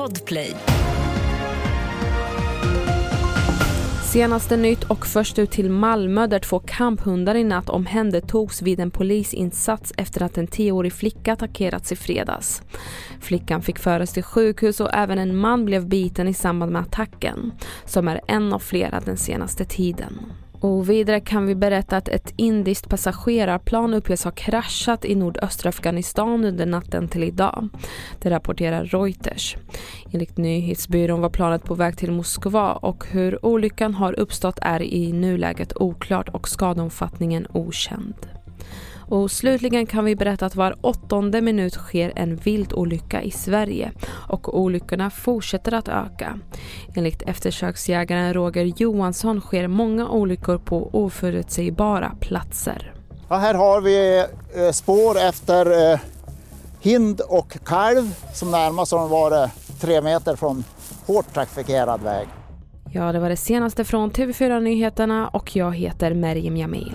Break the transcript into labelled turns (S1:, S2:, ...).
S1: Podplay.
S2: Senaste nytt och först ut till Malmö där två kamphundar i natt omhändertogs vid en polisinsats efter att en tioårig flicka attackerats i fredags. Flickan fick föras till sjukhus och även en man blev biten i samband med attacken, som är en av flera den senaste tiden. Och vidare kan vi berätta att ett indiskt passagerarplan uppges ha kraschat i nordöstra Afghanistan under natten till idag. Det rapporterar Reuters. Enligt nyhetsbyrån var planet på väg till Moskva och hur olyckan har uppstått är i nuläget oklart och skadeomfattningen okänd. Och slutligen kan vi berätta att var åttonde minut sker en viltolycka i Sverige och olyckorna fortsätter att öka. Enligt eftersöksjägaren Roger Johansson sker många olyckor på oförutsägbara platser.
S3: Ja, här har vi eh, spår efter eh, hind och kalv som närmast har varit tre meter från hårt trafikerad väg.
S2: Ja, det var det senaste från TV4 Nyheterna och jag heter Merjem Jamil.